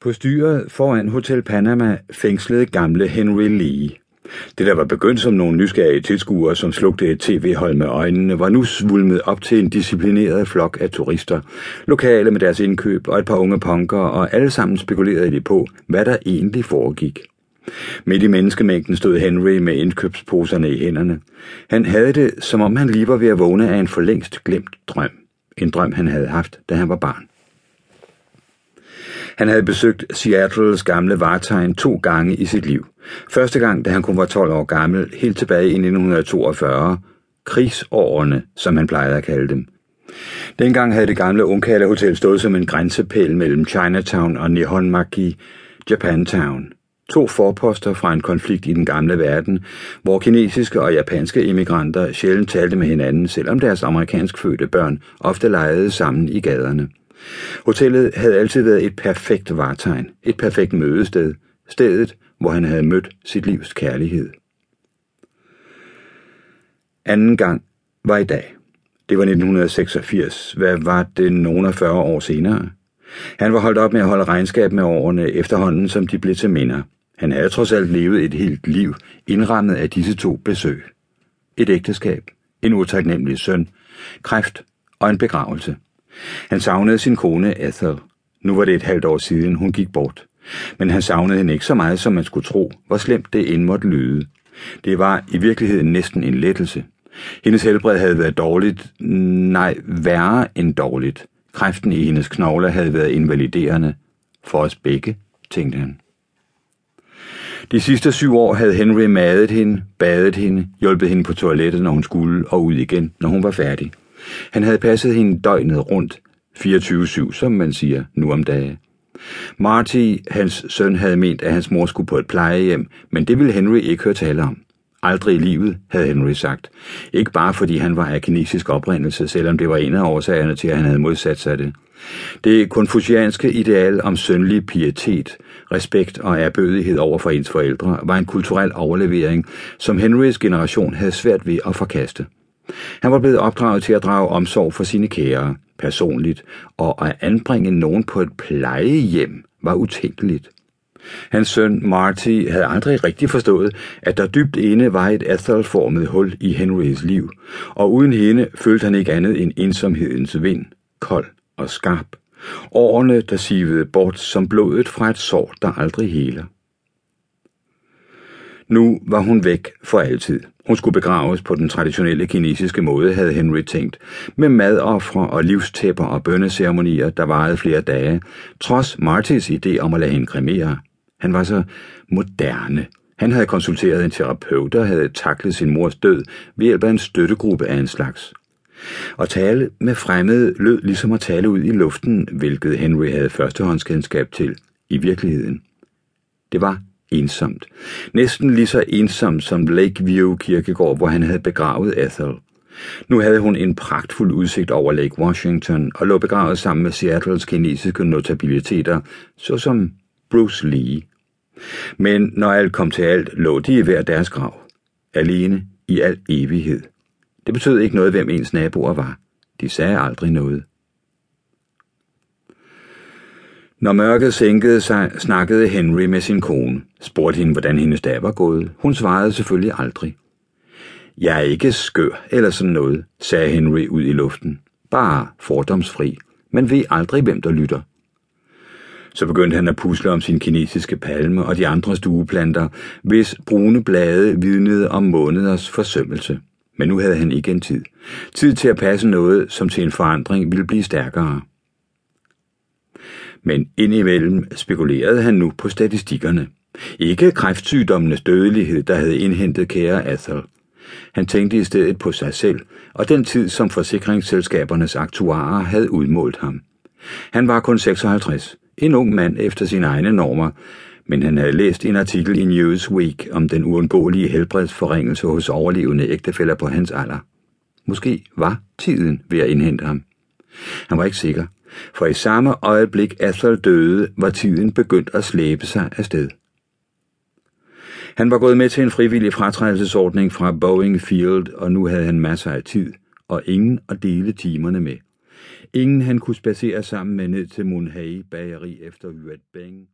På styret foran Hotel Panama fængslede gamle Henry Lee. Det, der var begyndt som nogle nysgerrige tilskuere, som slugte et tv-hold med øjnene, var nu svulmet op til en disciplineret flok af turister, lokale med deres indkøb og et par unge punkere, og alle sammen spekulerede de på, hvad der egentlig foregik. Midt i menneskemængden stod Henry med indkøbsposerne i hænderne. Han havde det, som om han lige var ved at vågne af en forlængst glemt drøm. En drøm, han havde haft, da han var barn. Han havde besøgt Seattles gamle vartegn to gange i sit liv. Første gang, da han kun var 12 år gammel, helt tilbage i 1942. Krigsårene, som han plejede at kalde dem. Dengang havde det gamle Ungkala Hotel stået som en grænsepæl mellem Chinatown og Nihonmaki, Japantown. To forposter fra en konflikt i den gamle verden, hvor kinesiske og japanske immigranter sjældent talte med hinanden, selvom deres amerikansk fødte børn ofte legede sammen i gaderne. Hotellet havde altid været et perfekt vartegn, et perfekt mødested, stedet, hvor han havde mødt sit livs kærlighed. Anden gang var i dag. Det var 1986. Hvad var det nogen af 40 år senere? Han var holdt op med at holde regnskab med årene efterhånden, som de blev til minder. Han havde trods alt levet et helt liv, indrammet af disse to besøg. Et ægteskab, en utaknemmelig søn, kræft og en begravelse. Han savnede sin kone Ethel. Nu var det et halvt år siden, hun gik bort. Men han savnede hende ikke så meget, som man skulle tro, hvor slemt det end måtte lyde. Det var i virkeligheden næsten en lettelse. Hendes helbred havde været dårligt, nej, værre end dårligt. Kræften i hendes knogler havde været invaliderende. For os begge, tænkte han. De sidste syv år havde Henry madet hende, badet hende, hjulpet hende på toilettet, når hun skulle, og ud igen, når hun var færdig. Han havde passet hende døgnet rundt, 24-7, som man siger nu om dage. Marty, hans søn, havde ment, at hans mor skulle på et plejehjem, men det ville Henry ikke høre tale om. Aldrig i livet, havde Henry sagt. Ikke bare fordi han var af kinesisk oprindelse, selvom det var en af årsagerne til, at han havde modsat sig det. Det konfucianske ideal om sønlig pietet, respekt og erbødighed over for ens forældre var en kulturel overlevering, som Henrys generation havde svært ved at forkaste. Han var blevet opdraget til at drage omsorg for sine kære, personligt, og at anbringe nogen på et plejehjem var utænkeligt. Hans søn Marty havde aldrig rigtig forstået, at der dybt inde var et Ethel-formet hul i Henrys liv, og uden hende følte han ikke andet end ensomhedens vind, kold og skarp. Årene, der sivede bort som blodet fra et sår, der aldrig heler. Nu var hun væk for altid. Hun skulle begraves på den traditionelle kinesiske måde, havde Henry tænkt, med madoffre og livstæpper og bønneceremonier, der varede flere dage, trods Martys idé om at lade hende kremere. Han var så moderne. Han havde konsulteret en terapeut og havde taklet sin mors død ved hjælp af en støttegruppe af en slags. At tale med fremmede lød ligesom at tale ud i luften, hvilket Henry havde førstehåndskendskab til i virkeligheden. Det var ensomt. Næsten lige så ensomt som Lakeview kirkegård, hvor han havde begravet Ethel. Nu havde hun en pragtfuld udsigt over Lake Washington og lå begravet sammen med Seattles kinesiske notabiliteter, såsom Bruce Lee. Men når alt kom til alt, lå de i hver deres grav. Alene i al evighed. Det betød ikke noget, hvem ens naboer var. De sagde aldrig noget. Når mørket sænkede sig, snakkede Henry med sin kone, spurgte hende, hvordan hendes dag var gået. Hun svarede selvfølgelig aldrig. Jeg er ikke skør eller sådan noget, sagde Henry ud i luften. Bare fordomsfri, men ved aldrig, hvem der lytter. Så begyndte han at pusle om sin kinesiske palme og de andre stueplanter, hvis brune blade vidnede om måneders forsømmelse. Men nu havde han ikke en tid. Tid til at passe noget, som til en forandring ville blive stærkere men indimellem spekulerede han nu på statistikkerne. Ikke kræftsygdommenes dødelighed, der havde indhentet kære Ethel. Han tænkte i stedet på sig selv og den tid, som forsikringsselskabernes aktuarer havde udmålt ham. Han var kun 56, en ung mand efter sine egne normer, men han havde læst en artikel i Newsweek om den uundgåelige helbredsforringelse hos overlevende ægtefæller på hans alder. Måske var tiden ved at indhente ham. Han var ikke sikker, for i samme øjeblik Ethel døde, var tiden begyndt at slæbe sig afsted. Han var gået med til en frivillig fratrædelsesordning fra Boeing Field, og nu havde han masser af tid, og ingen at dele timerne med. Ingen han kunne spacere sammen med ned til Munhei bageri efter Yuet Beng.